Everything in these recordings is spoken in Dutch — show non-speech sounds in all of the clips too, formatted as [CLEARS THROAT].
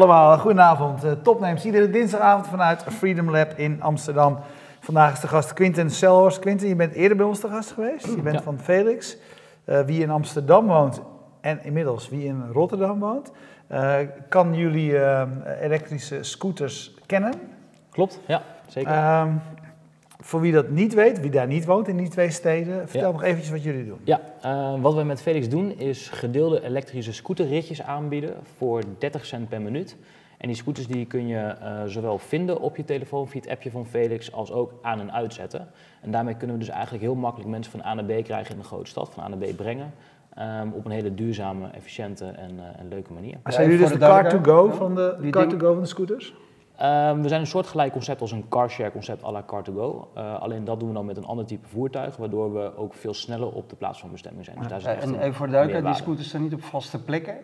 allemaal, goedenavond. Uh, topnames iedere dinsdagavond vanuit Freedom Lab in Amsterdam. Vandaag is de gast Quinten Selhorst. Quinten, je bent eerder bij ons te gast geweest. Je bent van Felix. Uh, wie in Amsterdam woont en inmiddels wie in Rotterdam woont, uh, kan jullie elektrische scooters kennen. Klopt, ja, zeker. Ehm, voor wie dat niet weet, wie daar niet woont in die twee steden, vertel nog eventjes wat jullie doen. Ja, uh, wat we met Felix doen is gedeelde elektrische scooterritjes aanbieden voor 30 cent per minuut. En die scooters die kun je uh, zowel vinden op je telefoon via het appje van Felix als ook aan en uitzetten. En daarmee kunnen we dus eigenlijk heel makkelijk mensen van A naar B krijgen in de grote stad, van A naar B brengen. Um, op een hele duurzame, efficiënte en, uh, en leuke manier. zijn jullie dus de car-to-go van, de, car to go van de scooters? Um, we zijn een soortgelijk concept als een carshare concept à la Car2Go. Uh, alleen dat doen we dan met een ander type voertuig, waardoor we ook veel sneller op de plaats van bestemming zijn. Dus daar en even voor de duidelijkheid, die scooters staan niet op vaste plekken?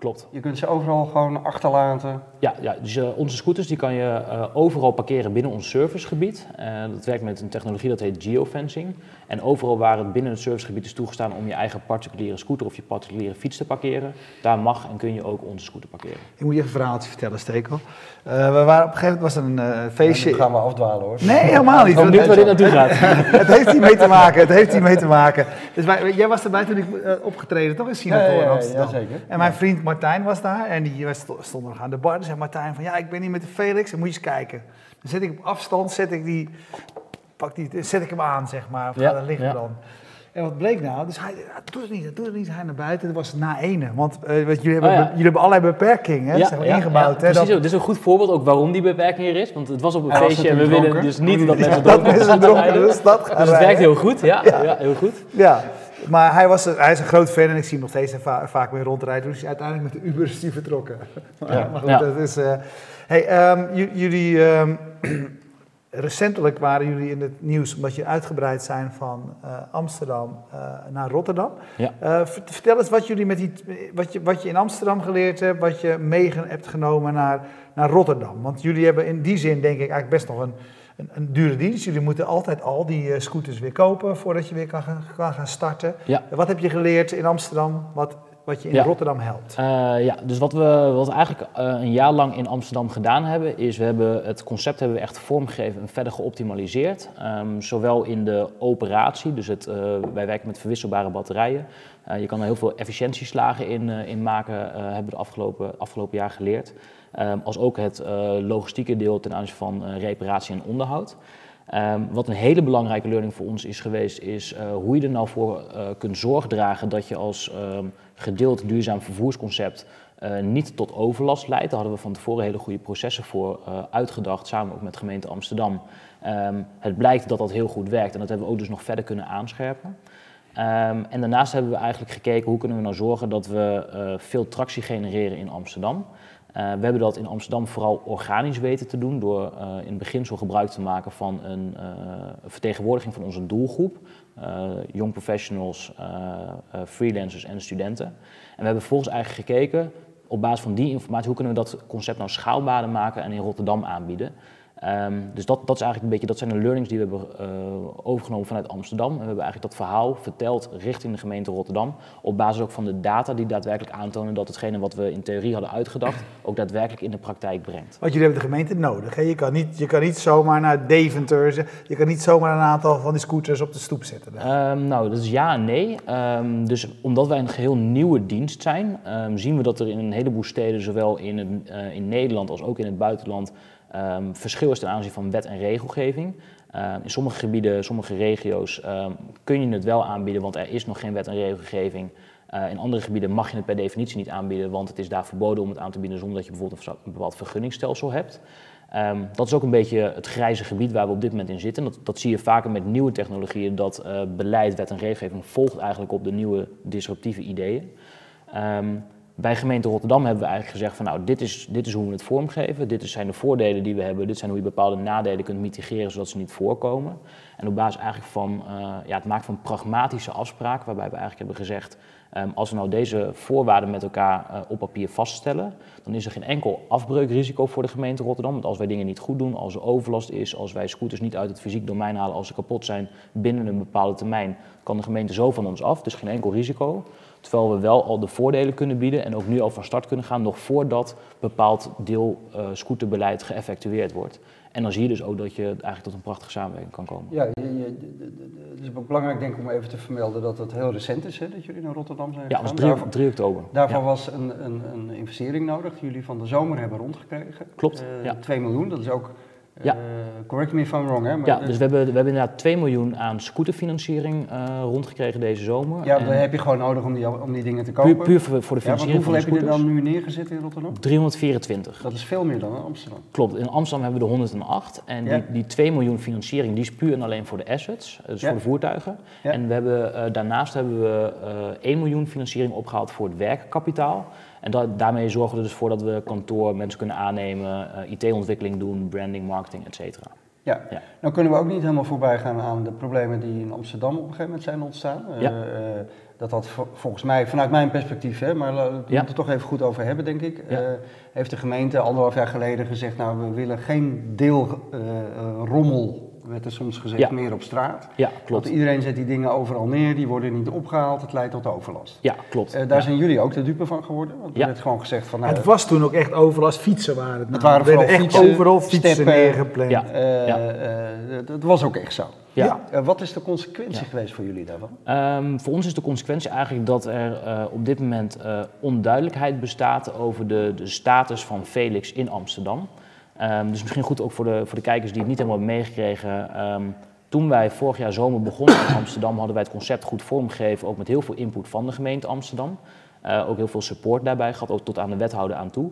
Klopt. Je kunt ze overal gewoon achterlaten. Ja, ja dus uh, onze scooters die kan je uh, overal parkeren binnen ons servicegebied. Uh, dat werkt met een technologie dat heet geofencing. En overal waar het binnen het servicegebied is toegestaan om je eigen particuliere scooter of je particuliere fiets te parkeren, daar mag en kun je ook onze scooter parkeren. Ik moet je een verhaaltje vertellen, Stekel. we waren op een gegeven moment was er een feestje. Ja, gaan we afdwalen hoor. Nee, helemaal niet. Ik weet niet waar dit naartoe gaat. [LAUGHS] het heeft hier mee te maken. Het heeft hier mee te maken. Dus wij, jij was erbij toen ik opgetreden, toch in Singapore, ja, ja, ja, Amsterdam. Ja, zeker. En mijn vriend Martijn was daar en die stond nog aan de bar. En zei Martijn van, ja, ik ben hier met de Felix, en moet je eens kijken. Dan zet ik op afstand, zet ik die, pak die, zet ik hem aan, zeg maar, of ja, gaat liggen dan. En wat bleek nou? Dus hij, doet het niet, doet het niet. Hij naar buiten. Dat was na ene. Want uh, jullie, hebben, oh, ja. jullie hebben allerlei beperkingen ja, zeg ingebouwd. Hè, dat... Dit is een goed voorbeeld ook waarom die beperking er is. Want het was op een feestje en we willen dus niet dat [LAUGHS] mensen dronken zijn. Dus, dat [LAUGHS] dus het werkt heel goed. Ja, ja. heel goed. Ja. Maar hij, was, hij is een groot fan en ik zie hem nog steeds va vaak mee rondrijden. Dus uiteindelijk met de Uber is hij vertrokken. [LAUGHS] Ja. maar goed, dat is... Uh, hey, um, jullie... Um, [CLEARS THROAT] recentelijk waren jullie in het nieuws omdat je uitgebreid zijn van uh, Amsterdam uh, naar Rotterdam. Ja. Uh, vertel eens wat, jullie met die, wat, je, wat je in Amsterdam geleerd hebt, wat je mee hebt genomen naar, naar Rotterdam. Want jullie hebben in die zin denk ik eigenlijk best nog een, een, een dure dienst. Jullie moeten altijd al die scooters weer kopen voordat je weer kan, kan gaan starten. Ja. Wat heb je geleerd in Amsterdam wat wat je in Rotterdam helpt. Uh, ja, dus wat we, wat we eigenlijk uh, een jaar lang in Amsterdam gedaan hebben, is we hebben het concept hebben we echt vormgegeven en verder geoptimaliseerd. Um, zowel in de operatie, dus het, uh, wij werken met verwisselbare batterijen. je kan er heel veel efficiëntieslagen in, in maken, hebben we de afgelopen, afgelopen jaar geleerd. Um, als ook het logistieke deel ten aanzien van reparatie en onderhoud. Um, wat een hele belangrijke learning voor ons is geweest, is uh, hoe je er nou voor uh, kunt zorg dragen dat je als um, gedeeld duurzaam vervoersconcept niet tot overlast leidt. Daar hadden we van tevoren hele goede processen voor uitgedacht, samen ook met gemeente Amsterdam. Het blijkt dat dat heel goed werkt en dat hebben we ook dus nog verder kunnen aanscherpen. en daarnaast hebben we eigenlijk gekeken hoe kunnen we nou zorgen dat we veel tractie genereren in Amsterdam. Uh, we hebben dat in Amsterdam vooral organisch weten te doen door uh, in het beginsel gebruik te maken van een uh, vertegenwoordiging van onze doelgroep. young professionals, freelancers en studenten. En we hebben vervolgens eigenlijk gekeken op basis van die informatie hoe kunnen we dat concept nou schaalbaarder maken en in Rotterdam aanbieden. Um, dus dat, dat, is eigenlijk een beetje, dat zijn de learnings die we hebben uh, overgenomen vanuit Amsterdam. En we hebben eigenlijk dat verhaal verteld richting de gemeente Rotterdam. Op basis ook van de data die daadwerkelijk aantonen dat hetgene wat we in theorie hadden uitgedacht, ook daadwerkelijk in de praktijk brengt. Want jullie hebben de gemeente nodig. Hè? Je, kan niet, je kan niet zomaar naar Deventer, je kan niet zomaar een aantal van die scooters op de stoep zetten. Um, nou, dat is ja en nee. Um, dus omdat wij een geheel nieuwe dienst zijn, zien we dat er in een heleboel steden, zowel in, het, uh, in Nederland als ook in het buitenland, Um, verschil is ten aanzien van wet en regelgeving. Um, in sommige gebieden, sommige regio's um, kun je het wel aanbieden, want er is nog geen wet en regelgeving. Uh, in andere gebieden mag je het per definitie niet aanbieden, want het is daar verboden om het aan te bieden zonder dat je bijvoorbeeld een bepaald vergunningstelsel hebt. dat is ook een beetje het grijze gebied waar we op dit moment in zitten. Dat, dat zie je vaker met nieuwe technologieën, dat uh, beleid, wet en regelgeving volgt eigenlijk op de nieuwe disruptieve ideeën. Bij gemeente Rotterdam hebben we eigenlijk gezegd van nou, dit is, dit is hoe we het vormgeven, dit zijn de voordelen die we hebben, dit zijn hoe je bepaalde nadelen kunt mitigeren zodat ze niet voorkomen. En op basis eigenlijk van uh, ja, het maken van pragmatische afspraken, waarbij we eigenlijk hebben gezegd, um, als we nou deze voorwaarden met elkaar uh, op papier vaststellen, dan is er geen enkel afbreukrisico voor de gemeente Rotterdam. Want als wij dingen niet goed doen, als er overlast is, als wij scooters niet uit het fysiek domein halen, als ze kapot zijn binnen een bepaalde termijn, kan de gemeente zo van ons af, dus geen enkel risico. Terwijl we wel al de voordelen kunnen bieden en ook nu al van start kunnen gaan, nog voordat bepaald deel uh, scooterbeleid geëffectueerd wordt. En dan zie je dus ook dat je eigenlijk tot een prachtige samenwerking kan komen. Ja, je, je, het is belangrijk denk ik om even te vermelden dat het heel recent is hè, dat jullie naar Rotterdam zijn gegaan. Ja, dat was 3, oktober. Daarvoor was een, een, een, investering nodig die jullie van de zomer hebben rondgekregen. Klopt, uh, ja. 2 miljoen, dat is ook ja. Uh, correct me if I'm wrong, hè? Maar ja, dus we hebben, we hebben inderdaad 2 miljoen aan scooterfinanciering uh, rondgekregen deze zomer. Ja, dat heb je gewoon nodig om die, om die dingen te kopen. Puur, puur voor, voor, de financiering ja, hoeveel heb je er dan nu neergezet in Rotterdam? 324. Dat is veel meer dan in Amsterdam. Klopt, in Amsterdam hebben we de 108. En die, die 2 miljoen financiering die is puur en alleen voor de assets, dus voor de voertuigen. En we hebben, daarnaast hebben we 1 miljoen financiering opgehaald voor het werkkapitaal. En daarmee zorgen we dus voor dat we kantoor mensen kunnen aannemen, uh, IT-ontwikkeling doen, branding, marketing, et cetera. Ja. ja. nou kunnen we ook niet helemaal voorbij gaan aan de problemen die in Amsterdam op een gegeven moment zijn ontstaan. Ja. Uh, dat had volgens mij, vanuit mijn perspectief, hè, maar we moeten het toch even goed over hebben, denk ik. Ja. Uh, heeft de gemeente anderhalf jaar geleden gezegd, nou we willen geen deel rommel werd er soms gezegd, meer op straat. Ja, klopt. Want iedereen zet die dingen overal neer, die worden niet opgehaald, het leidt tot overlast. Ja, klopt. Uh, daar zijn jullie ook de dupe van geworden? Want er werd gewoon gezegd van... Nou, het was toen ook echt overlast, fietsen waren het. Het waren vooral echt fietsen, overal fietsen steppen, neergepland. Ja. Uh, ja. Uh, dat was ook echt zo. Ja. wat is de consequentie geweest voor jullie daarvan? Um, voor ons is de consequentie eigenlijk dat er op dit moment onduidelijkheid bestaat over de, de status van Felix in Amsterdam. Um, dus misschien goed ook voor de, voor de kijkers die het niet helemaal hebben meegekregen. Um, toen wij vorig jaar zomer begonnen in Amsterdam, hadden wij het concept goed vormgegeven, ook met heel veel input van de gemeente Amsterdam. Uh, ook heel veel support daarbij gehad, ook tot aan de wethouder aan toe.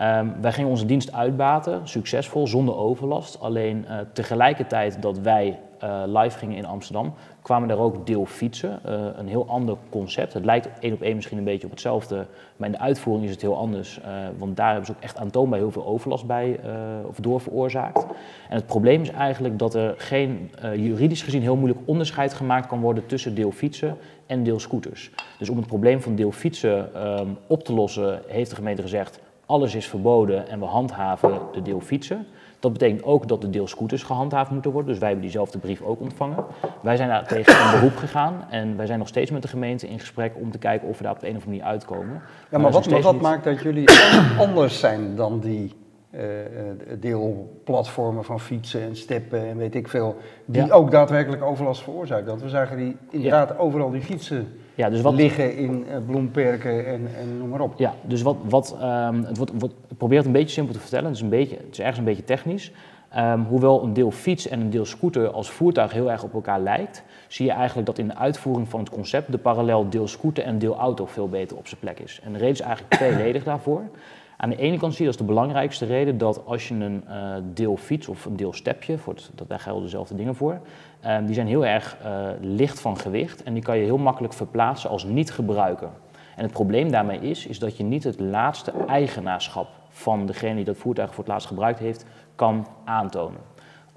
Um, wij gingen onze dienst uitbaten, succesvol, zonder overlast. Alleen uh, tegelijkertijd dat wij uh, live gingen in Amsterdam, kwamen er ook deel fietsen. Uh, een heel ander concept. Het lijkt één op één misschien een beetje op hetzelfde, maar in de uitvoering is het heel anders. want daar hebben ze ook echt aantoonbaar heel veel overlast bij of door veroorzaakt. En het probleem is eigenlijk dat er geen juridisch gezien heel moeilijk onderscheid gemaakt kan worden tussen deel fietsen en deel scooters. Dus om het probleem van deel fietsen um, op te lossen, heeft de gemeente gezegd alles is verboden en we handhaven de deel fietsen. Dat betekent ook dat de deel scooters gehandhaafd moeten worden. Dus wij hebben diezelfde brief ook ontvangen. Wij zijn daar tegen een beroep gegaan en wij zijn nog steeds met de gemeente in gesprek om te kijken of we daar op de een of andere manier uitkomen. Ja, maar, maar wat, wat niet... maakt dat jullie [COUGHS] anders zijn dan die uh, deelplatformen van fietsen en steppen en weet ik veel, die ja. ook daadwerkelijk overlast veroorzaken? Dat we zagen die inderdaad ja. overal die fietsen ja, dus wat, liggen in uh, bloemperken en, en noem maar op. Ja, dus wat, wat, um, het wordt, wordt, probeer het een beetje simpel te vertellen. Het is, een beetje, het is ergens een beetje technisch. Um, hoewel een deel fiets en een deel scooter als voertuig heel erg op elkaar lijkt, zie je eigenlijk dat in de uitvoering van het concept de parallel deel scooter en deel auto veel beter op zijn plek is. En de reden is eigenlijk tweeledig daarvoor. Aan de ene kant zie je als de belangrijkste reden dat als je een uh, deel fiets of een deel stepje, voor dat, daar gelden dezelfde dingen voor, um, die zijn heel erg uh, licht van gewicht en die kan je heel makkelijk verplaatsen als niet gebruiker. En het probleem daarmee is, is dat je niet het laatste eigenaarschap van degene die dat voertuig voor het laatst gebruikt heeft, kan aantonen.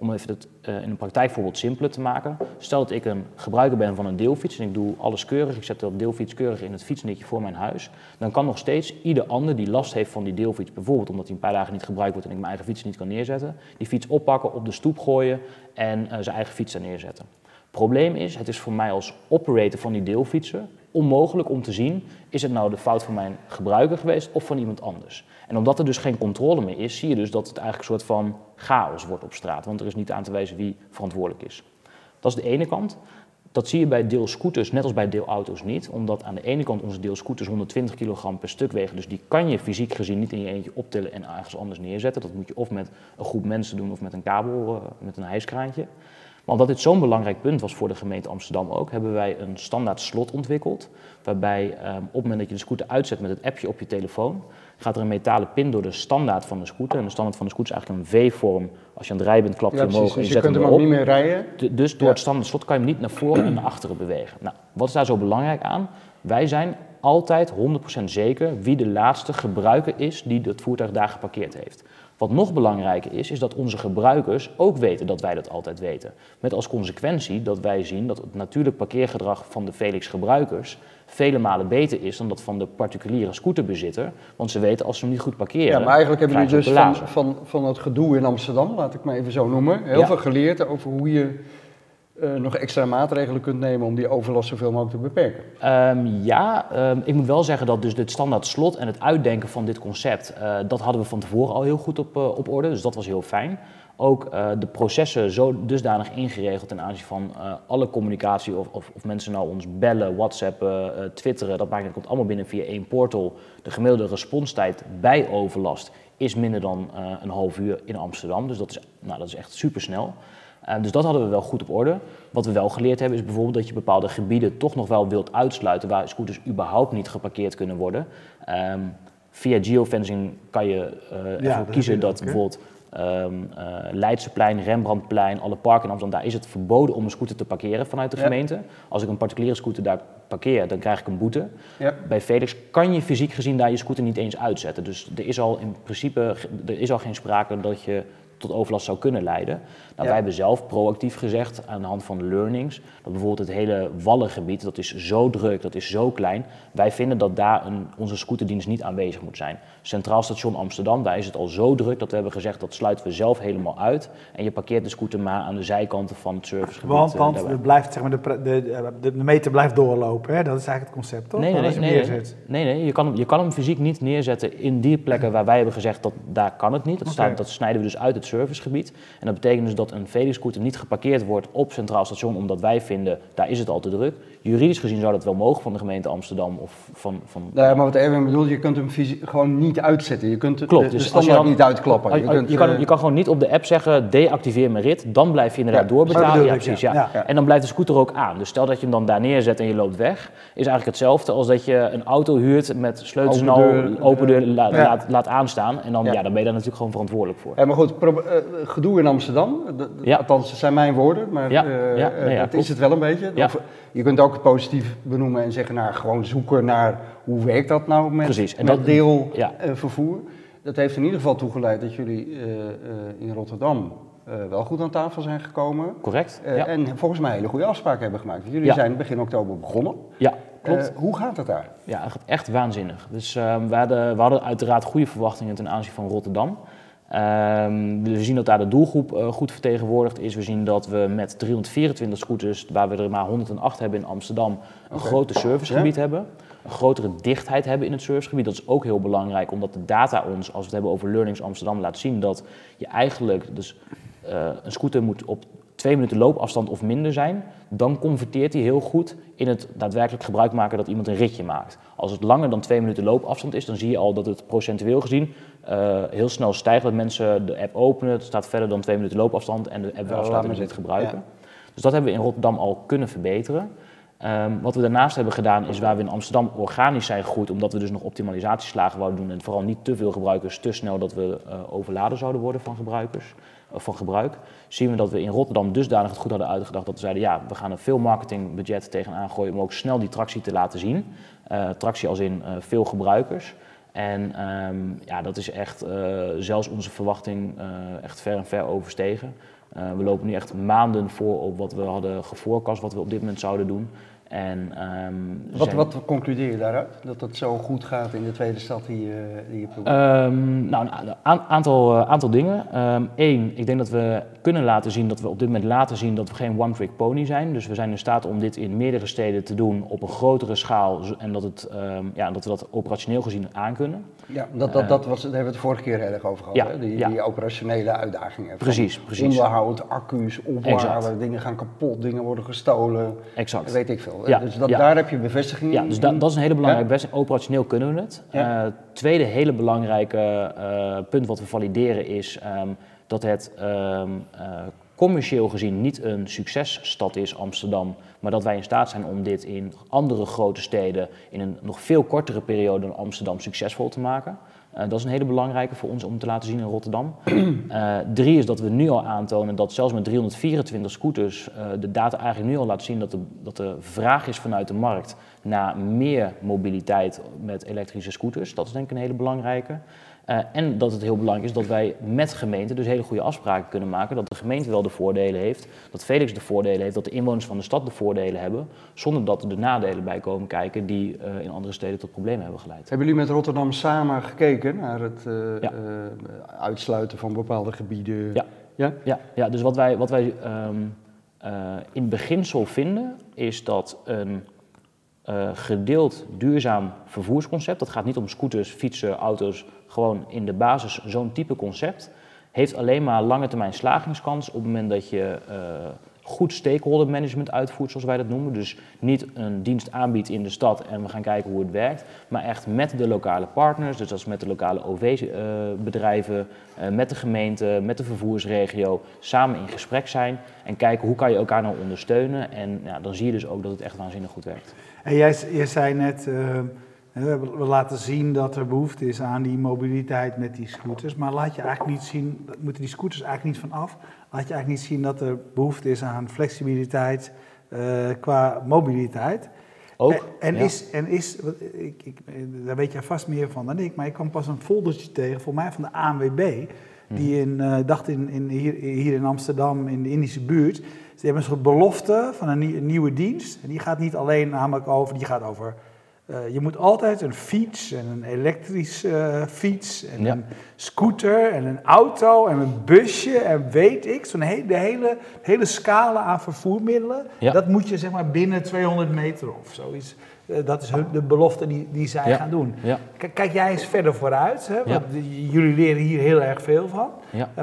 Om even het uh, in een praktijkvoorbeeld simpeler te maken. Stel dat ik een gebruiker ben van een deelfiets en ik doe alles keurig. Ik zet dat deelfiets keurig in het fietsnetje voor mijn huis. Dan kan nog steeds ieder ander die last heeft van die deelfiets, bijvoorbeeld omdat hij een paar dagen niet gebruikt wordt en ik mijn eigen fiets niet kan neerzetten, die fiets oppakken, op de stoep gooien en uh, zijn eigen fiets daar neerzetten. Probleem is, het is voor mij als operator van die deelfietsen onmogelijk om te zien, is het nou de fout van mijn gebruiker geweest of van iemand anders. En omdat er dus geen controle meer is, zie je dus dat het eigenlijk een soort van chaos wordt op straat, want er is niet aan te wijzen wie verantwoordelijk is. Dat is de ene kant. Dat zie je bij deelscooters, net als bij deelauto's niet, omdat aan de ene kant onze deelscooters 120 kilogram per stuk wegen, dus die kan je fysiek gezien niet in je eentje optillen en ergens anders neerzetten. Dat moet je of met een groep mensen doen of met een kabel, uh, met een hijskraantje. Maar omdat dit zo'n belangrijk punt was voor de gemeente Amsterdam ook, hebben wij een standaard slot ontwikkeld. Waarbij um, op het moment dat je de scooter uitzet met het appje op je telefoon, gaat er een metalen pin door de standaard van de scooter. En de standaard van de scooter is eigenlijk een V-vorm. Als je aan het rijden bent, klap je ja, omhoog en je dus zet je kunt hem hem ook niet meer rijden. De- dus door Ja. het standaard slot kan je hem niet naar voren en naar achteren bewegen. Nou, wat is daar zo belangrijk aan? Wij zijn altijd 100% zeker wie de laatste gebruiker is die dat voertuig daar geparkeerd heeft. Wat nog belangrijker is, is dat onze gebruikers ook weten dat wij dat altijd weten. Met als consequentie dat wij zien dat het natuurlijk parkeergedrag van de Felix gebruikers vele malen beter is dan dat van de particuliere scooterbezitter. Want ze weten als ze hem niet goed parkeren. Ja, maar eigenlijk hebben jullie dus van, van, van het gedoe in Amsterdam, laat ik maar even zo noemen, heel Ja. veel geleerd over hoe je uh, nog extra maatregelen kunt nemen om die overlast zoveel mogelijk te beperken? Um, ja, um, ik moet wel zeggen dat dus dit standaard slot en het uitdenken van dit concept, uh, dat hadden we van tevoren al heel goed op, uh, op orde. Dus dat was heel fijn. Ook de processen zo dusdanig ingeregeld ten aanzien van alle communicatie, of, of, of, mensen nou ons bellen, whatsappen, twitteren, dat maakt het komt allemaal binnen via één portal. De gemiddelde responstijd bij overlast is minder dan een half uur in Amsterdam. Dus dat is, nou, dat is echt super snel. Uh, dus dat hadden we wel goed op orde. Wat we wel geleerd hebben is bijvoorbeeld dat je bepaalde gebieden toch nog wel wilt uitsluiten waar scooters überhaupt niet geparkeerd kunnen worden. Um, via geofencing kan je uh, ervoor kiezen dat bijvoorbeeld um, uh, Leidseplein, Rembrandtplein, alle parken in Amsterdam, daar is het verboden om een scooter te parkeren vanuit de gemeente. Als ik een particuliere scooter daar parkeer, dan krijg ik een boete. Ja. Bij Felix kan je fysiek gezien daar je scooter niet eens uitzetten. Dus er is al in principe er is al geen sprake dat je tot overlast zou kunnen leiden. Nou, Wij hebben zelf proactief gezegd aan de hand van learnings dat bijvoorbeeld het hele Wallengebied, dat is zo druk, dat is zo klein. Wij vinden dat daar een, onze scooterdienst niet aanwezig moet zijn. Centraal Station Amsterdam, daar is het al zo druk dat we hebben gezegd dat sluiten we zelf helemaal uit. En je parkeert de scooter maar aan de zijkanten van het servicegebied. Want, want uh, blijft, zeg maar, de, de, de, meter blijft doorlopen, hè? dat is eigenlijk het concept toch? Nee, nee, nee, nee, nee, nee, je, kan, je kan hem fysiek niet neerzetten in die plekken waar wij hebben gezegd dat daar kan het niet. Dat, staat, dat snijden we dus uit het servicegebied. En dat betekent dus dat een Felix-scooter niet geparkeerd wordt op Centraal Station omdat wij vinden, daar is het al te druk. Juridisch gezien zou dat wel mogen van de gemeente Amsterdam of van... van ja, maar wat Erwin bedoelt, je kunt hem gewoon niet uitzetten. Je kunt Klopt, de, dus als je dan, niet uitklappen. Je, kunt, je, kan, eh, je kan gewoon niet op de app zeggen, deactiveer mijn rit. Dan blijf je inderdaad ja, doorbetalen. Ja, precies, ja. ja. En dan blijft de scooter ook aan. Dus stel dat je hem dan daar neerzet en je loopt weg. Is eigenlijk hetzelfde als dat je een auto huurt met sleutels open deur, open deur laat, laat, aanstaan. En dan, ja. dan ben je daar natuurlijk gewoon verantwoordelijk voor. Ja, maar goed, uh, gedoe in Amsterdam. Ja. Althans, dat zijn mijn woorden. Maar uh, nee, dat is het wel een beetje. Je kunt ook het positief benoemen en zeggen, nou, gewoon zoeken naar hoe werkt dat nou met, Precies. En dat, deelvervoer. Ja. dat heeft in ieder geval toegeleid dat jullie uh, uh, in Rotterdam uh, wel goed aan tafel zijn gekomen. Correct. Ja. En volgens mij hele goede afspraken hebben gemaakt. Jullie zijn begin oktober begonnen. Ja, klopt. hoe gaat het daar? Ja, echt waanzinnig. Dus ehm, we, hadden, we hadden uiteraard goede verwachtingen ten aanzien van Rotterdam. Um, we zien dat daar de doelgroep uh, goed vertegenwoordigd is. We zien dat we met 324 scooters, waar we er maar 108 hebben in Amsterdam, een okay. grote servicegebied ja. hebben. Een grotere dichtheid hebben in het servicegebied. Dat is ook heel belangrijk, omdat de data ons, als we het hebben over Learnings Amsterdam, laat zien dat je eigenlijk, dus uh, een scooter moet op twee minuten loopafstand of minder zijn, dan converteert hij heel goed in het daadwerkelijk gebruik maken dat iemand een ritje maakt. Als het langer dan twee minuten loopafstand is, dan zie je al dat het procentueel gezien uh, heel snel stijgt. Dat mensen de app openen, het staat verder dan twee minuten loopafstand en de app wel afsluiten en het gebruiken. Ja. Dus dat hebben we in Rotterdam al kunnen verbeteren. Um, wat we daarnaast hebben gedaan is waar we in Amsterdam organisch zijn gegroeid, omdat we dus nog optimalisatieslagen wouden doen en vooral niet te veel gebruikers te snel dat we uh, overladen zouden worden van gebruikers van gebruik, zien we dat we in Rotterdam dusdanig het goed hadden uitgedacht dat we zeiden, ja, we gaan een veel marketingbudget tegenaan gooien om ook snel die tractie te laten zien. Uh, tractie als in uh, veel gebruikers. En um, ja, dat is echt uh, zelfs onze verwachting echt ver en ver overstegen. we lopen nu echt maanden voor op wat we hadden gevoorkast, wat we op dit moment zouden doen. En, um, wat, wat concludeer je daaruit? Dat het zo goed gaat in de tweede stad die, uh, die je probeert? Um, nou, een aantal, aantal dingen. Eén, ik denk dat we kunnen laten zien, dat we op dit moment laten zien dat we geen one-trick pony zijn. Dus we zijn in staat om dit in meerdere steden te doen op een grotere schaal en dat, het, ja, dat we dat operationeel gezien aankunnen. Ja, dat, dat, dat was, daar hebben we het vorige keer erg over gehad, ja, hè? Die, ja. die operationele uitdagingen. Precies, precies. Onderhoud, accu's, opwarmen, dingen gaan kapot, dingen worden gestolen. Exact. Weet ik veel. Ja, dus dat, daar heb je bevestiging Ja, dus da, dat is een hele belangrijke bevestiging. Operationeel kunnen we het. Uh, tweede hele belangrijke uh, punt wat we valideren is um, dat het um, uh, commercieel gezien niet een successtad is, Amsterdam, maar dat wij in staat zijn om dit in andere grote steden in een nog veel kortere periode dan Amsterdam succesvol te maken. Uh, dat is een hele belangrijke voor ons om te laten zien in Rotterdam. Uh, [CLEARS THROAT] drie is dat we nu al aantonen dat zelfs met 324 scooters de data eigenlijk nu al laat zien dat de, dat de vraag is vanuit de markt naar meer mobiliteit met elektrische scooters. Dat is denk ik een hele belangrijke. Uh, en dat het heel belangrijk is dat wij met gemeenten dus hele goede afspraken kunnen maken. Dat de gemeente wel de voordelen heeft, dat Felix de voordelen heeft, dat de inwoners van de stad de voordelen hebben. Zonder dat er de nadelen bij komen kijken die uh, in andere steden tot problemen hebben geleid. Hebben jullie met Rotterdam samen gekeken naar het uh, ja. uitsluiten van bepaalde gebieden? Ja, ja? ja, ja dus wat wij, wat wij um, in beginsel vinden, is dat een gedeeld duurzaam vervoersconcept, dat gaat niet om scooters, fietsen, auto's, gewoon in de basis zo'n type concept, heeft alleen maar lange termijn slagingskans op het moment dat je goed stakeholder management uitvoert, zoals wij dat noemen. Dus niet een dienst aanbiedt in de stad en we gaan kijken hoe het werkt, maar echt met de lokale partners, dus dat is met de lokale OV-bedrijven, eh, met de gemeente, met de vervoersregio, samen in gesprek zijn en kijken hoe kan je elkaar nou ondersteunen. En ja, dan zie je dus ook dat het echt waanzinnig goed werkt. En jij, zei net. We laten zien dat er behoefte is aan die mobiliteit met die scooters. Maar laat je eigenlijk niet zien, moeten die scooters eigenlijk niet vanaf. Laat je eigenlijk niet zien dat er behoefte is aan flexibiliteit uh, qua mobiliteit. Ook? En, is, en is ik, ik, daar weet jij vast meer van dan ik, maar ik kwam pas een foldertje tegen, voor mij van de ANWB. Die mhm. in, uh, dacht in, in, hier, hier in Amsterdam, in de Indische buurt. Ze hebben een soort belofte van een, een nieuwe dienst. En die gaat niet alleen namelijk over, die gaat over uh, je moet altijd een fiets en een elektrische uh, fiets en ja. een scooter en een auto en een busje en weet ik. Zo'n he de hele, hele scala aan vervoermiddelen. Ja. Dat moet je zeg maar binnen 200 meter of zoiets. Uh, dat is hun, de belofte die, die zij ja. gaan doen. Kijk jij eens verder vooruit. Hè? Want jullie leren hier heel erg veel van.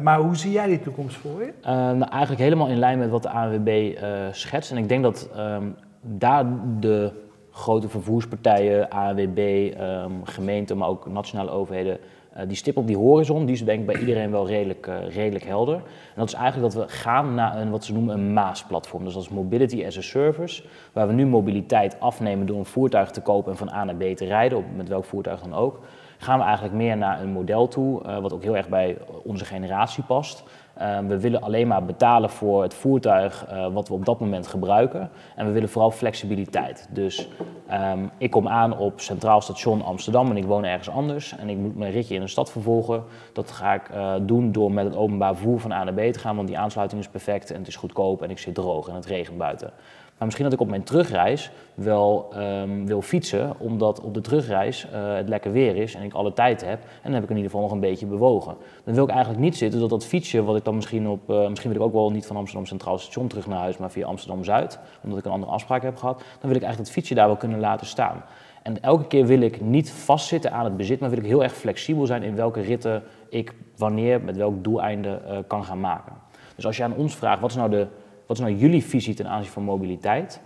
maar hoe zie jij die toekomst voor je? nou, eigenlijk helemaal in lijn met wat de ANWB schetst. En ik denk dat um, daar de grote vervoerspartijen, ANWB, um, ehm, gemeenten, maar ook nationale overheden, uh, die stip op die horizon, die is denk ik bij iedereen wel redelijk, uh, redelijk helder. En dat is eigenlijk dat we gaan naar een, wat ze noemen een MAAS-platform. Dus dat is Mobility as a Service, waar we nu mobiliteit afnemen door een voertuig te kopen en van A naar B te rijden, met welk voertuig dan ook. Gaan we eigenlijk meer naar een model toe, uh, wat ook heel erg bij onze generatie past. Ehm, we willen alleen maar betalen voor het voertuig uh, wat we op dat moment gebruiken. En we willen vooral flexibiliteit. Dus um, ik kom aan op Centraal Station Amsterdam en ik woon ergens anders. En ik moet mijn ritje in een stad vervolgen. Dat ga ik uh, doen door met het openbaar vervoer van A naar B te gaan. Want die aansluiting is perfect en het is goedkoop en ik zit droog en het regent buiten. Maar misschien dat ik op mijn terugreis wel um, wil fietsen, omdat op de terugreis uh, het lekker weer is en ik alle tijd heb. En dan heb ik in ieder geval nog een beetje bewogen. Dan wil ik eigenlijk niet zitten dat dat fietsje, wat ik dan misschien op, uh, misschien wil ik ook wel niet van Amsterdam Centraal Station terug naar huis, maar via Amsterdam Zuid, omdat ik een andere afspraak heb gehad. Dan wil ik eigenlijk dat fietsje daar wel kunnen laten staan. En elke keer wil ik niet vastzitten aan het bezit, maar wil ik heel erg flexibel zijn in welke ritten ik wanneer, met welk doeleinde uh, kan gaan maken. Dus als je aan ons vraagt, wat is nou de wat is nou jullie visie ten aanzien van mobiliteit?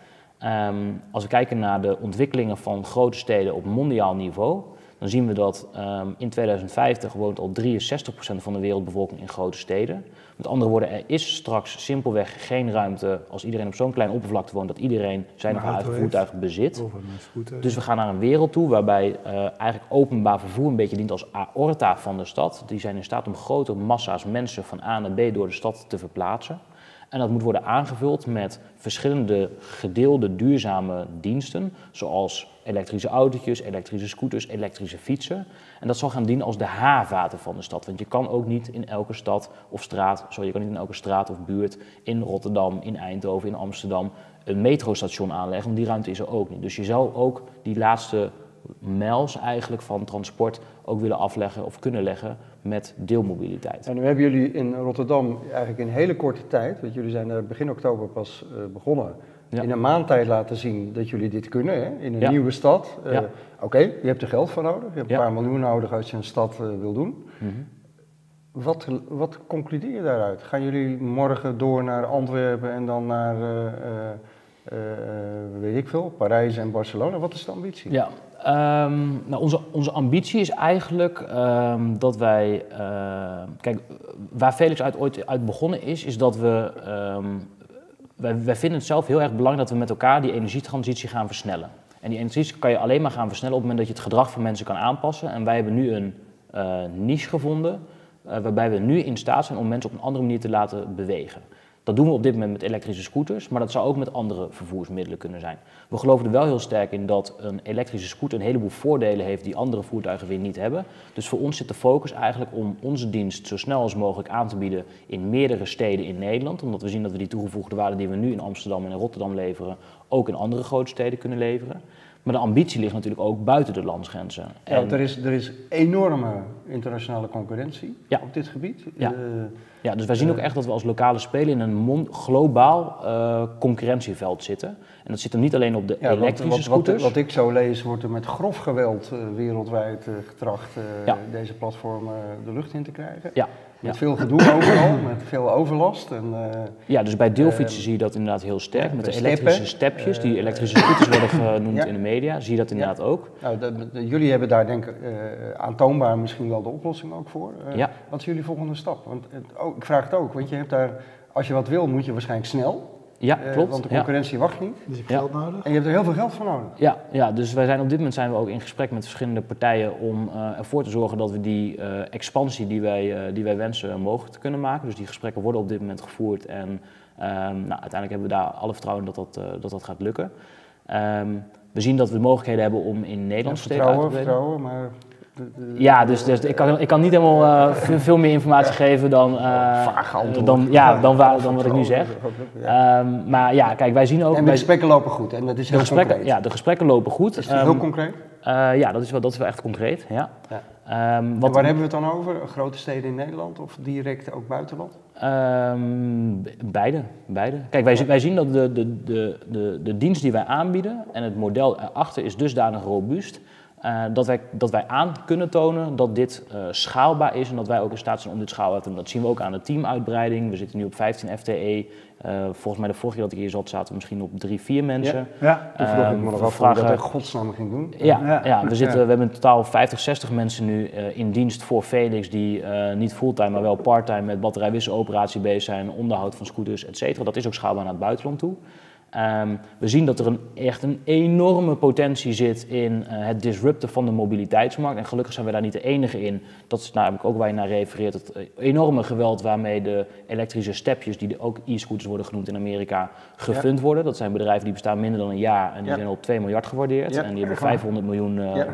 Um, als we kijken naar de ontwikkelingen van grote steden op mondiaal niveau, dan zien we dat um, in 2050 woont al 63% van de wereldbevolking in grote steden. Met andere woorden, er is straks simpelweg geen ruimte als iedereen op zo'n klein oppervlakte woont dat iedereen zijn of haar eigen voertuig bezit. Dus we gaan naar een wereld toe waarbij uh, eigenlijk openbaar vervoer een beetje dient als aorta van de stad. Die zijn in staat om grote massa's mensen van A naar B door de stad te verplaatsen. En dat moet worden aangevuld met verschillende gedeelde duurzame diensten, zoals elektrische autootjes, elektrische scooters, elektrische fietsen. En dat zal gaan dienen als de haarvaten van de stad. Want je kan ook niet in elke stad of straat, sorry, je kan niet in elke straat of buurt in Rotterdam, in Eindhoven, in Amsterdam een metrostation aanleggen, want die ruimte is er ook niet. Dus je zou ook die laatste mijls eigenlijk van transport ook willen afleggen of kunnen leggen met deelmobiliteit. En nu hebben jullie in Rotterdam eigenlijk in hele korte tijd, want jullie zijn begin oktober pas uh, begonnen, ja. in een maand tijd laten zien dat jullie dit kunnen hè? in een ja. nieuwe stad. Uh, ja. Oké, okay, je hebt er geld voor nodig, je hebt een paar miljoen nodig als je een stad uh, wil doen. Mm -hmm. wat, wat concludeer je daaruit? Gaan jullie morgen door naar Antwerpen en dan naar, weet ik veel, Parijs en Barcelona? Wat is de ambitie? Ja, Um, nou, onze, onze ambitie is eigenlijk um, dat wij. Uh, kijk, waar Felix uit, ooit uit begonnen is, is dat we. Wij, vinden het zelf heel erg belangrijk dat we met elkaar die energietransitie gaan versnellen. En die energietransitie kan je alleen maar gaan versnellen op het moment dat je het gedrag van mensen kan aanpassen. En wij hebben nu een uh, niche gevonden, uh, waarbij we nu in staat zijn om mensen op een andere manier te laten bewegen. Dat doen we op dit moment met elektrische scooters, maar dat zou ook met andere vervoersmiddelen kunnen zijn. We geloven er wel heel sterk in dat een elektrische scooter een heleboel voordelen heeft die andere voertuigen weer niet hebben. Dus voor ons zit de focus eigenlijk om onze dienst zo snel als mogelijk aan te bieden in meerdere steden in Nederland. Omdat we zien dat we die toegevoegde waarde die we nu in Amsterdam en in Rotterdam leveren, ook in andere grote steden kunnen leveren. Maar de ambitie ligt natuurlijk ook buiten de landsgrenzen. Ja, er, is, er is enorme internationale concurrentie ja. op dit gebied. Ja. Uh, ja, dus wij zien ook echt dat we als lokale speler in een globaal uh, concurrentieveld zitten. En dat zit er niet alleen op de ja, elektrische wat, wat, scooters. Wat, wat, ik zo lees, wordt er met grof geweld uh, wereldwijd getracht deze platformen de lucht in te krijgen. Ja. Met veel gedoe overal, met veel overlast. En, uh, ja, dus bij deelfietsen uh, zie je dat inderdaad heel sterk. Met de, elektrische stepjes, die elektrische scooters worden [LAUGHS] genoemd in de media, zie je dat inderdaad ook. Nou, de, de, jullie hebben daar denk ik aantoonbaar misschien wel de oplossing ook voor. Wat is jullie volgende stap? Want oh, ik vraag het ook, want je hebt daar, als je wat wil, moet je waarschijnlijk snel. Ja, klopt. want de concurrentie wacht niet. Dus je hebt geld nodig. En je hebt er heel veel geld voor nodig. Ja, ja, dus wij zijn op dit moment zijn we ook in gesprek met verschillende partijen om uh, ervoor te zorgen dat we die uh, expansie die wij, uh, die wij wensen mogelijk te kunnen maken. Dus die gesprekken worden op dit moment gevoerd en um, nou, uiteindelijk hebben we daar alle vertrouwen dat dat, dat, dat gaat lukken. Um, we zien dat we mogelijkheden hebben om in Nederland ja, vertrouwen, vertrouwen, maar ja, dus, dus ik, kan, ik kan niet helemaal uh, veel, veel, meer informatie geven dan, uh, dan, ja, dan, waar, dan wat ik nu zeg. Um, maar ja, kijk, wij zien ook... En de gesprekken lopen goed en dat is heel de gesprekken, concreet. Ja, de gesprekken lopen goed. Is um, heel concreet? Uh, ja, dat is, wel, dat is wel echt concreet, ja. ja. Um, wat waar hebben we het dan over? Grote steden in Nederland of direct ook buitenland? beide, beide. Kijk, wij, wij zien dat de, de, de, de, de dienst die wij aanbieden en het model erachter is dusdanig robuust... Uh, dat, wij, dat wij aan kunnen tonen dat dit uh, schaalbaar is en dat wij ook in staat zijn om dit schaalbaar te doen. Dat zien we ook aan de teamuitbreiding. We zitten nu op 15 FTE. Uh, volgens mij de vorige keer dat ik hier zat, zaten we misschien op drie, vier mensen. Ja, ja. vroeg ik me nog af hoe dat in godsnaam ging doen. Ja, ja. ja we, zitten, we hebben in totaal 50, 60 mensen nu in dienst voor Felix die niet fulltime, maar wel parttime met batterijwisseloperatie bezig zijn, onderhoud van scooters, et cetera. Dat is ook schaalbaar naar het buitenland toe. Um, we zien dat er een, echt een enorme potentie zit in uh, het disrupten van de mobiliteitsmarkt. En gelukkig zijn we daar niet de enige in. Dat is namelijk ook waar je naar refereert. Het enorme geweld waarmee de elektrische stepjes, die ook e-scooters worden genoemd in Amerika, gefund ja. worden. Dat zijn bedrijven die bestaan minder dan een jaar en die ja. zijn op 2 miljard gewaardeerd. Ja. En die hebben 500 miljoen uh,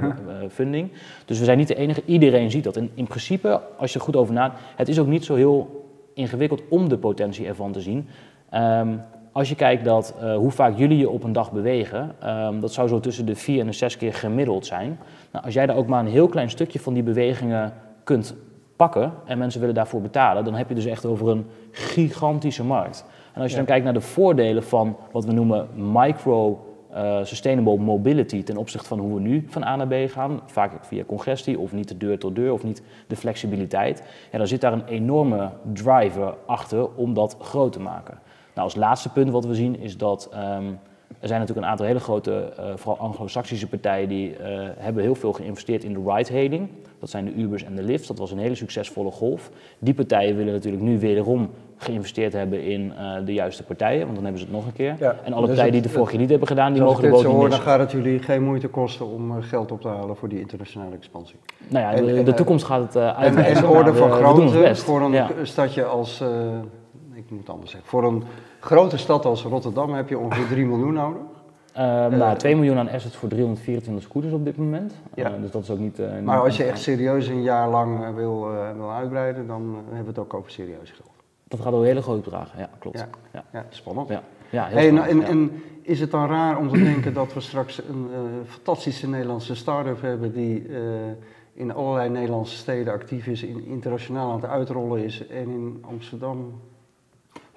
funding. Dus we zijn niet de enige. Iedereen ziet dat. En in principe, als je er goed over nadenkt, het is ook niet zo heel ingewikkeld om de potentie ervan te zien. Um, als je kijkt dat, uh, hoe vaak jullie je op een dag bewegen, um, dat zou zo tussen de vier en de zes keer gemiddeld zijn. Nou, als jij daar ook maar een heel klein stukje van die bewegingen kunt pakken en mensen willen daarvoor betalen, dan heb je dus echt over een gigantische markt. En als je ja. dan kijkt naar de voordelen van wat we noemen micro uh, sustainable mobility ten opzichte van hoe we nu van A naar B gaan, vaak via congestie of niet de deur tot deur of niet de flexibiliteit, ja, dan zit daar een enorme driver achter om dat groot te maken. Nou, als laatste punt wat we zien is dat um, er zijn natuurlijk een aantal hele grote, uh, vooral anglo-saxische partijen, die uh, hebben heel veel geïnvesteerd in de ride-hailing. Dat zijn de Ubers en de Lyfts. Dat was een hele succesvolle golf. Die partijen willen natuurlijk nu wederom geïnvesteerd hebben in uh, de juiste partijen, want dan hebben ze het nog een keer. Ja, en alle dus partijen die de vorige niet hebben gedaan, die mogen de boot niet missen. Dan gaat het jullie geen moeite kosten om geld op te halen voor die internationale expansie. Nou ja, en, de, de, toekomst gaat het uh, uitwijzen. En, en orde van grootte voor een ja. stadje als, ik moet anders zeggen, voor een grote stad als Rotterdam heb je ongeveer 3 miljoen nodig. Uh, nou, 2 miljoen aan assets voor 324 scooters op dit moment. Ja. Uh, dus dat is ook niet. Uh, maar als je echt serieus een jaar lang wil, wil uitbreiden, dan hebben we het ook over serieus geld. Dat gaat over hele grote bedragen, ja, klopt. Ja, ja. ja spannend. Ja, ja heel hey, spannend, en, en, en, is het dan raar om te denken dat we straks een fantastische Nederlandse start-up hebben die in allerlei Nederlandse steden actief is, in, internationaal aan het uitrollen is en in Amsterdam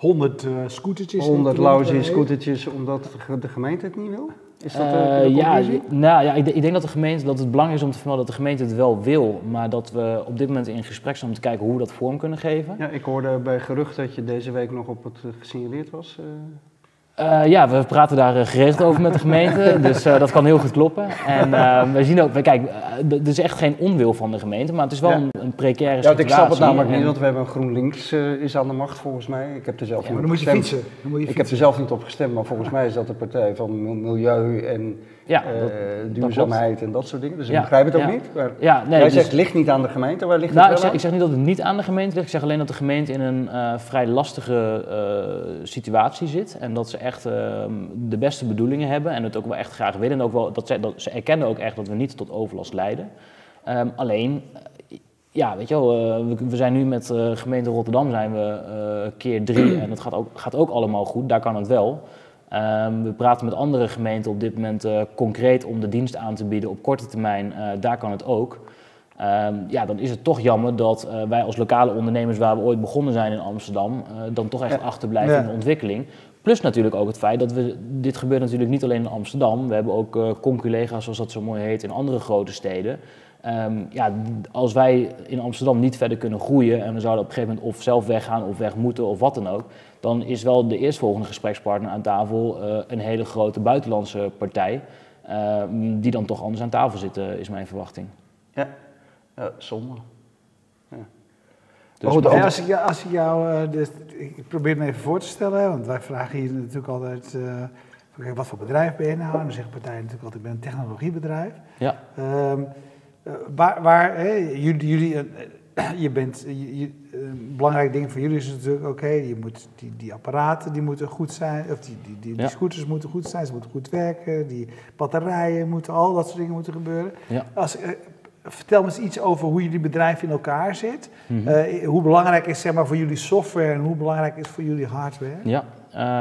100 uh, scootertjes. 100 lauze scootertjes, omdat de gemeente het niet wil? Is dat uh, de ja, nou, ja ik, ik, denk dat de gemeente dat het belangrijk is om te vermelden dat de gemeente het wel wil, maar dat we op dit moment in gesprek zijn om te kijken hoe we dat vorm kunnen geven. Ja, ik hoorde bij gerucht dat je deze week nog op het gesignaleerd was. Uh. Uh, ja, we praten daar geregeld over met de gemeente, [LAUGHS] dus uh, dat kan heel goed kloppen. En uh, we zien ook, kijk, er is echt geen onwil van de gemeente, maar het is wel ja. een, een precaire ja, situatie. Ik snap het namelijk en... niet, want we hebben een GroenLinks is aan de macht volgens mij. Ik heb er zelf ja, niet op gestemd. Moet je fietsen. Dan moet je ik heb er zelf niet op gestemd, maar volgens mij is dat de partij van milieu en ja, dat, duurzaamheid dat en dat soort dingen. Dus ik ja, begrijp het ook niet. Maar ja, nee, jij dus, zegt het ligt niet aan de gemeente, waar ligt nou, het ik zeg, ik zeg, niet dat het niet aan de gemeente ligt, ik zeg alleen dat de gemeente in een vrij lastige situatie zit en dat ze echt de beste bedoelingen hebben en het ook wel echt graag willen. En ook wel, dat ze, dat, ze erkennen ook echt dat we niet tot overlast leiden. Um, alleen, ja, weet je wel, uh, we, we, zijn nu met uh, gemeente Rotterdam zijn we uh, keer drie [CLEARS THROAT] en het gaat ook, gaat ook allemaal goed, daar kan het wel. Ehm, we praten met andere gemeenten op dit moment concreet om de dienst aan te bieden op korte termijn. daar kan het ook. Ehm, ja, dan is het toch jammer dat wij als lokale ondernemers waar we ooit begonnen zijn in Amsterdam, dan toch echt achterblijven in de ontwikkeling. Plus natuurlijk ook het feit dat we, dit gebeurt natuurlijk niet alleen in Amsterdam. We hebben ook conculega's, zoals dat zo mooi heet, in andere grote steden. Ehm, ja, als wij in Amsterdam niet verder kunnen groeien en we zouden op een gegeven moment of zelf weggaan of weg moeten of wat dan ook, dan is wel de eerstvolgende gesprekspartner aan tafel uh, een hele grote buitenlandse partij, uh, die dan toch anders aan tafel zit, is mijn verwachting. Ja, zonde. Dus oh, als, ik, als ik jou, uh, dus, ik probeer me even voor te stellen, want wij vragen hier natuurlijk altijd, uh, wat voor bedrijf ben je nou? En dan zeggen partijen natuurlijk altijd, ik ben een technologiebedrijf. Ja. Um, uh, waar, waar hey, jullie, jullie [CLEARS THROAT] je bent, je, een belangrijk ding voor jullie is natuurlijk, oké, okay, je moet die, die apparaten die moeten goed zijn, of die, die, die, die scooters moeten goed zijn, ze moeten goed werken, die batterijen moeten, al dat soort dingen moeten gebeuren. Ja. Als, Vertel me eens iets over hoe jullie bedrijf in elkaar zit. Mhm. Eh, hoe belangrijk is zeg maar, voor jullie software en hoe belangrijk is voor jullie hardware? Ja,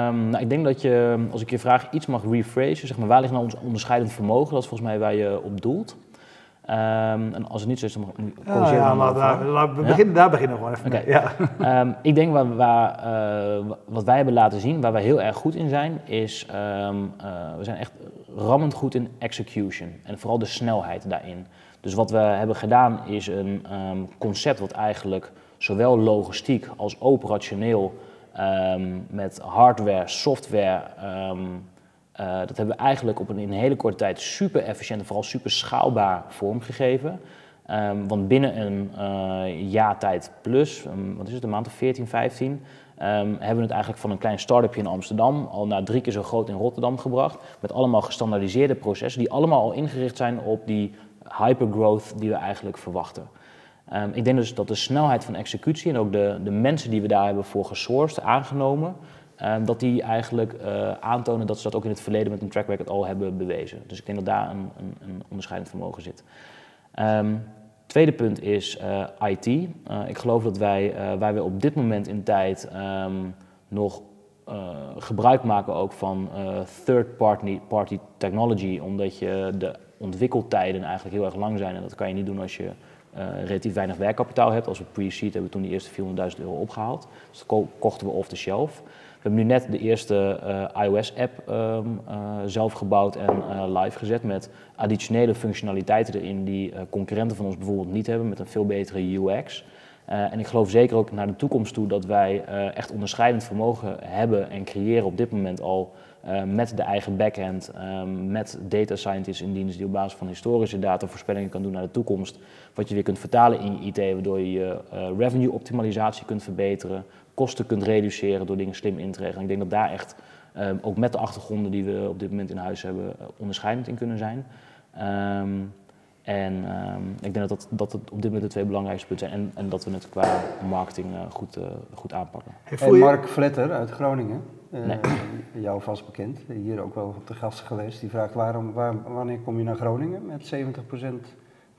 um, nou, ik denk dat je, als ik je vraag iets mag rephrasen, zeg maar, waar ligt nou ons onderscheidend vermogen? Dat is volgens mij waar je op doelt. Um, en als het niet zo is, dan mag ik corrigeren. Ja, ja, daar, laat, we beginnen, daar beginnen we gewoon even okay. mee. Ja. Um, [LAUGHS] ik denk waar, waar uh, wat wij hebben laten zien, waar wij heel erg goed in zijn, is uh, we zijn echt rammend goed in execution. En vooral de snelheid daarin. Dus wat we hebben gedaan is een concept wat eigenlijk zowel logistiek als operationeel met hardware, software, uh, dat hebben we eigenlijk op een, in een hele korte tijd super efficiënt en vooral super schaalbaar vormgegeven. want binnen een uh, jaar tijd plus, wat is het, een maand of 14, 15, hebben we het eigenlijk van een klein start-upje in Amsterdam al naar drie keer zo groot in Rotterdam gebracht. Met allemaal gestandaardiseerde processen die allemaal al ingericht zijn op die hypergrowth die we eigenlijk verwachten. Um, ik denk dus dat de snelheid van executie en ook de, de mensen die we daar hebben voor gesourced, aangenomen, um, dat die eigenlijk uh, aantonen dat ze dat ook in het verleden met een track record al hebben bewezen. Dus ik denk dat daar een, een, een onderscheidend vermogen zit. Um, tweede punt is uh, IT. Uh, ik geloof dat wij, we op dit moment in tijd nog gebruik maken ook van third party, technology, omdat je de ontwikkeltijden eigenlijk heel erg lang zijn. En dat kan je niet doen als je relatief weinig werkkapitaal hebt. Als we pre-seed hebben we toen die eerste 400.000 euro opgehaald. Dus dat kochten we off the shelf. We hebben nu net de eerste uh, iOS-app um, uh, zelf gebouwd en live gezet met additionele functionaliteiten erin die concurrenten van ons bijvoorbeeld niet hebben met een veel betere UX. en ik geloof zeker ook naar de toekomst toe dat wij echt onderscheidend vermogen hebben en creëren op dit moment al uh, met de eigen backend, um, met data scientists in dienst die op basis van historische data voorspellingen kan doen naar de toekomst. Wat je weer kunt vertalen in je IT, waardoor je je uh, revenue optimalisatie kunt verbeteren, kosten kunt reduceren door dingen slim in te regelen. Ik denk dat daar echt, um, ook met de achtergronden die we op dit moment in huis hebben, uh, onderscheidend in kunnen zijn. Um, en um, ik denk dat, dat, dat het op dit moment de twee belangrijkste punten zijn. En, en dat we het qua marketing uh, goed, uh, goed aanpakken. Hey, Mark Vletter uit Groningen, uh, nee. [CLEARS THROAT] jou vast bekend, hier ook wel op de gast geweest. Die vraagt waarom, waar, wanneer kom je naar Groningen met 70%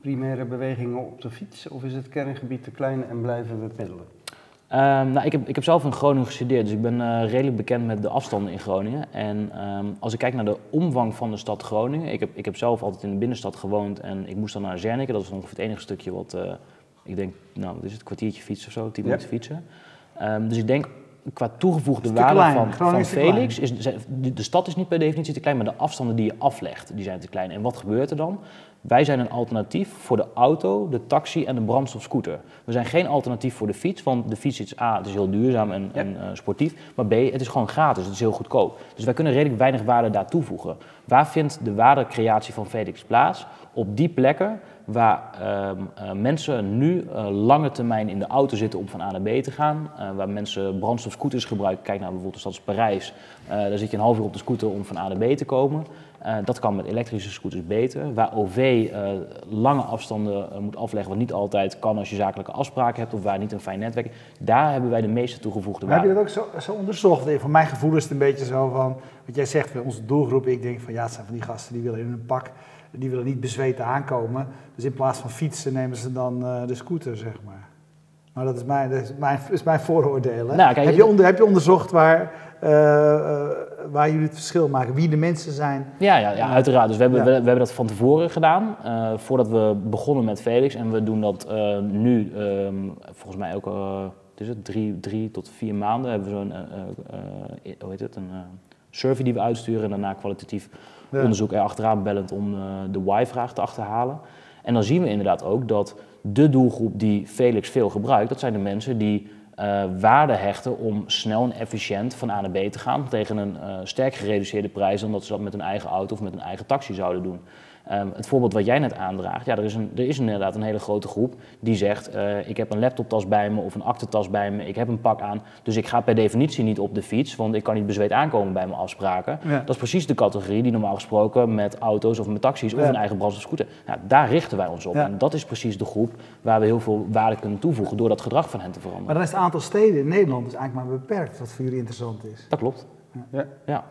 primaire bewegingen op de fiets? Of is het kerngebied te klein en blijven we peddelen? Um, nou, ik, heb, ik heb zelf in Groningen gestudeerd, dus ik ben uh, redelijk bekend met de afstanden in Groningen. En um, als ik kijk naar de omvang van de stad Groningen, ik heb, ik heb zelf altijd in de binnenstad gewoond en ik moest dan naar Zernike, dat is ongeveer het enige stukje wat, uh, ik denk, nou, wat is het, een kwartiertje fietsen of zo, tien minuten ja. fietsen. Um, dus ik denk qua toegevoegde waarde van, van Felix, is, de, de stad is niet per definitie te klein, maar de afstanden die je aflegt, die zijn te klein. En wat gebeurt er dan? Wij zijn een alternatief voor de auto, de taxi en de brandstofscooter. We zijn geen alternatief voor de fiets, want de fiets is A, het is heel duurzaam en, en uh, sportief, maar B, het is gewoon gratis, het is heel goedkoop. Dus wij kunnen redelijk weinig waarde daar toevoegen. Waar vindt de waardecreatie van Felix plaats? Op die plekken waar uh, uh, mensen nu uh, lange termijn in de auto zitten om van A naar B te gaan. Waar mensen brandstofscooters gebruiken. Kijk naar bijvoorbeeld de stad Parijs. daar zit je een half uur op de scooter om van A naar B te komen. Dat kan met elektrische scooters beter. Waar OV lange afstanden moet afleggen, wat niet altijd kan als je zakelijke afspraken hebt of waar niet een fijn netwerk is. Daar hebben wij de meeste toegevoegde waarde. Heb je dat ook zo, zo onderzocht? Van mijn gevoel is het een beetje zo van, wat jij zegt, onze doelgroep, ik denk van ja, het zijn van die gasten die willen in een pak die willen niet bezweten aankomen. Dus in plaats van fietsen nemen ze dan de scooter, zeg maar. Maar dat is mijn, dat is mijn, is mijn vooroordeel. Hè? Nou, heb, je onder, heb je onderzocht waar, uh, uh, waar jullie het verschil maken? Wie de mensen zijn? Ja, ja, ja uiteraard. Dus we hebben, we, we, hebben dat van tevoren gedaan. Uh, voordat we begonnen met Felix. En we doen dat nu, um, volgens mij ook is het, drie, drie tot vier maanden. Hebben we zo'n hoe heet het, een survey die we uitsturen. En daarna kwalitatief ja. onderzoek erachteraan bellend om de why-vraag te achterhalen. En dan zien we inderdaad ook dat de doelgroep die Felix veel gebruikt, dat zijn de mensen die uh, waarde hechten om snel en efficiënt van A naar B te gaan tegen een uh, sterk gereduceerde prijs dan dat ze dat met een eigen auto of met een eigen taxi zouden doen. Um, het voorbeeld wat jij net aandraagt, ja, er is, een, er is inderdaad een hele grote groep die zegt: uh, Ik heb een laptoptas bij me of een aktentas bij me, ik heb een pak aan, dus ik ga per definitie niet op de fiets, want ik kan niet bezweet aankomen bij mijn afspraken. Dat is precies de categorie die normaal gesproken met auto's of met taxis of een eigen brandstofscooter. Ja, daar richten wij ons op. En dat is precies de groep waar we heel veel waarde kunnen toevoegen door dat gedrag van hen te veranderen. Maar dan is het aantal steden in Nederland dus eigenlijk maar beperkt, wat voor jullie interessant is. Dat klopt. ja.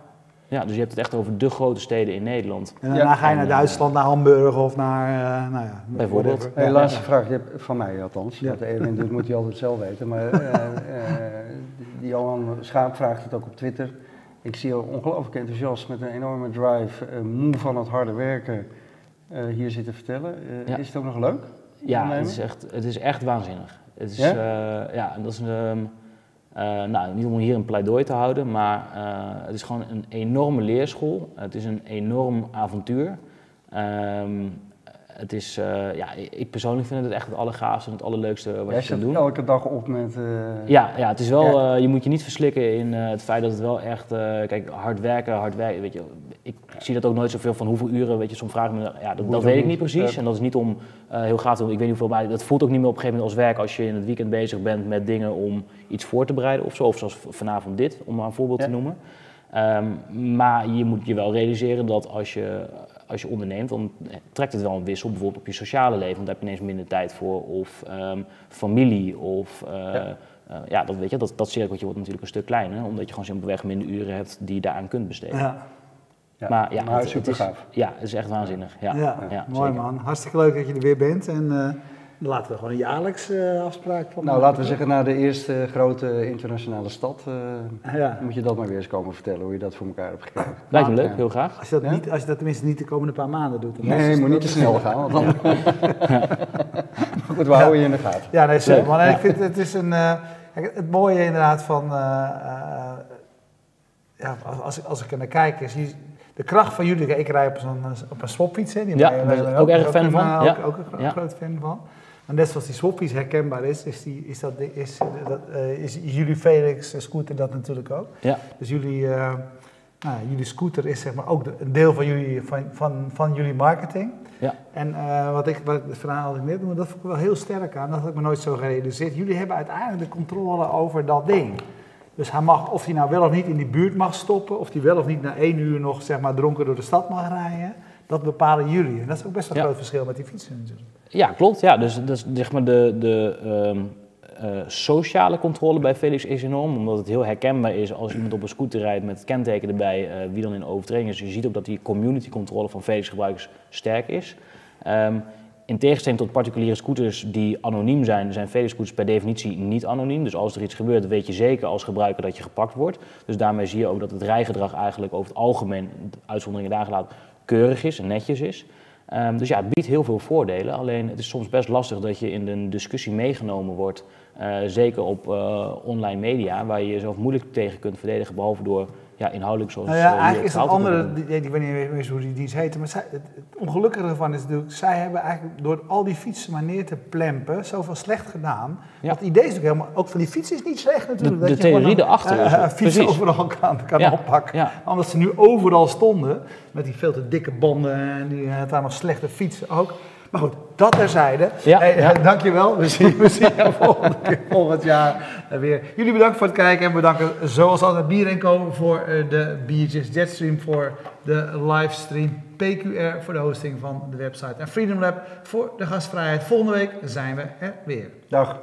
Ja. Dus je hebt het echt over de grote steden in Nederland. En daarna ga je naar Duitsland, naar Hamburg of naar, uh, nou ja, bijvoorbeeld. Hey, laatste vraag, van mij althans. Ja. de Erwin doet, moet hij altijd zelf weten. Maar uh, uh, die Johan Schaap vraagt het ook op Twitter. Ik zie je ongelooflijk enthousiast met een enorme drive, moe van het harde werken, hier zitten vertellen. Is het ook nog leuk? Ja, het is, echt, het is echt waanzinnig. Het is, ja? ja, dat is een... Um, uh, nou, niet om hier een pleidooi te houden, maar uh, het is gewoon een enorme leerschool. Het is een enorm avontuur. Um, het is, uh, ja, ik persoonlijk vind het echt het allergaafste en het allerleukste wat Jij je kan doen. elke dag op met... Ja, ja, het is wel, je moet je niet verslikken in het feit dat het wel echt, kijk, hard werken, hard werken, weet je, ik, ik, zie dat ook nooit zoveel van hoeveel uren, weet je, soms vragen me, ja, dat, dat weet ik niet precies. En dat is niet om heel gaaf te doen, ik weet niet hoeveel, maar dat voelt ook niet meer op een gegeven moment als werk als je in het weekend bezig bent met dingen om iets voor te bereiden of zo. Of zoals vanavond dit, om maar een voorbeeld te noemen. Um, maar je moet je wel realiseren dat als je, als je onderneemt, dan trekt het wel een wissel, bijvoorbeeld op je sociale leven, want daar heb je ineens minder tijd voor, of um, familie, of uh, ja. Uh, ja, dat weet je, dat, dat cirkeltje wordt natuurlijk een stuk kleiner, omdat je gewoon simpelweg minder uren hebt die je daaraan kunt besteden. Ja. Ja, maar ja, het, super het is, gaaf. Ja, het is echt waanzinnig. Ja, ja, mooi man. Hartstikke leuk dat je er weer bent. En uh, laten we gewoon een jaarlijks uh, afspraak van Nou, laten we zeggen, na de eerste grote internationale stad, uh, moet je dat maar weer eens komen vertellen, hoe je dat voor elkaar hebt gekregen. Lijkt me leuk, heel graag. Als je, dat niet, als je dat tenminste niet de komende paar maanden doet. Dan nee, je moet niet te snel gaan, want dan... [LAUGHS] Goed, we houden je in de gaten. Ja, nee, zeker man. ik vind het is een... het mooie inderdaad van... ja, als, als ik er naar kijk, is de kracht van jullie, ik rij op, zo'n, op een swapfiets. Hè, die ja, daar ook, ook erg fan van. Ja. Ook, ook een ja. groot fan van. En net zoals die swapfiets herkenbaar is, is, die, is, dat, is, dat, uh, is jullie Felix scooter dat natuurlijk ook. Ja. Dus jullie, uh, nou, jullie scooter is zeg maar ook een deel van jullie, van, van, van jullie marketing. Ja. En uh, wat ik, wat het verhaal ik net noemde, dat vond ik wel heel sterk aan. Dat had ik me nooit zo gerealiseerd. Jullie hebben uiteindelijk de controle over dat ding. Dus hij mag, of hij nou wel of niet in die buurt mag stoppen, of hij wel of niet na één uur nog zeg maar, dronken door de stad mag rijden, dat bepalen jullie. En dat is ook best wel een groot verschil met die fietsen natuurlijk. Ja, klopt. Ja, dus, dus zeg maar de, de um, uh, sociale controle bij Felix is enorm, omdat het heel herkenbaar is als iemand op een scooter rijdt met het kenteken erbij, uh, wie dan in overtreding is. Dus je ziet ook dat die community controle van Felix gebruikers sterk is. Um, in tegenstelling tot particuliere scooters die anoniem zijn, zijn vele scooters per definitie niet anoniem. Dus als er iets gebeurt, weet je zeker als gebruiker dat je gepakt wordt. Dus daarmee zie je ook dat het rijgedrag eigenlijk over het algemeen, uitzonderingen daar gelaten, keurig is en netjes is. Um, dus ja, het biedt heel veel voordelen. Alleen het is soms best lastig dat je in een discussie meegenomen wordt. Uh, zeker op uh, online media, waar je jezelf moeilijk tegen kunt verdedigen, behalve door ja, inhoudelijk zoals... Nou ja, uh, eigenlijk is het andere, die, ik weet niet meer hoe die dienst heette, maar zij, het, het, ongelukkige ervan is natuurlijk, zij hebben eigenlijk door al die fietsen maar neer te plempen, zoveel slecht gedaan. Ja. Want het idee is natuurlijk helemaal, ook van die fietsen is niet slecht natuurlijk. De, de theorie erachter uh, uh, fiets overal kan, kan ja. oppakken. Ja. Omdat ze nu overal stonden, met die veel te dikke banden en die uh, daar nog slechte fietsen ook. Maar goed, dat terzijde. Ja, hey, ja. [LAUGHS] Dankjewel. We zien, we zien jou [LAUGHS] volgende keer, volgend jaar weer. Jullie bedankt voor het kijken en bedanken zoals altijd Bier Co voor de biertjes, Jetstream voor de livestream, PQR voor de hosting van de website en Freedom Lab voor de gastvrijheid. Volgende week zijn we er weer. Dag.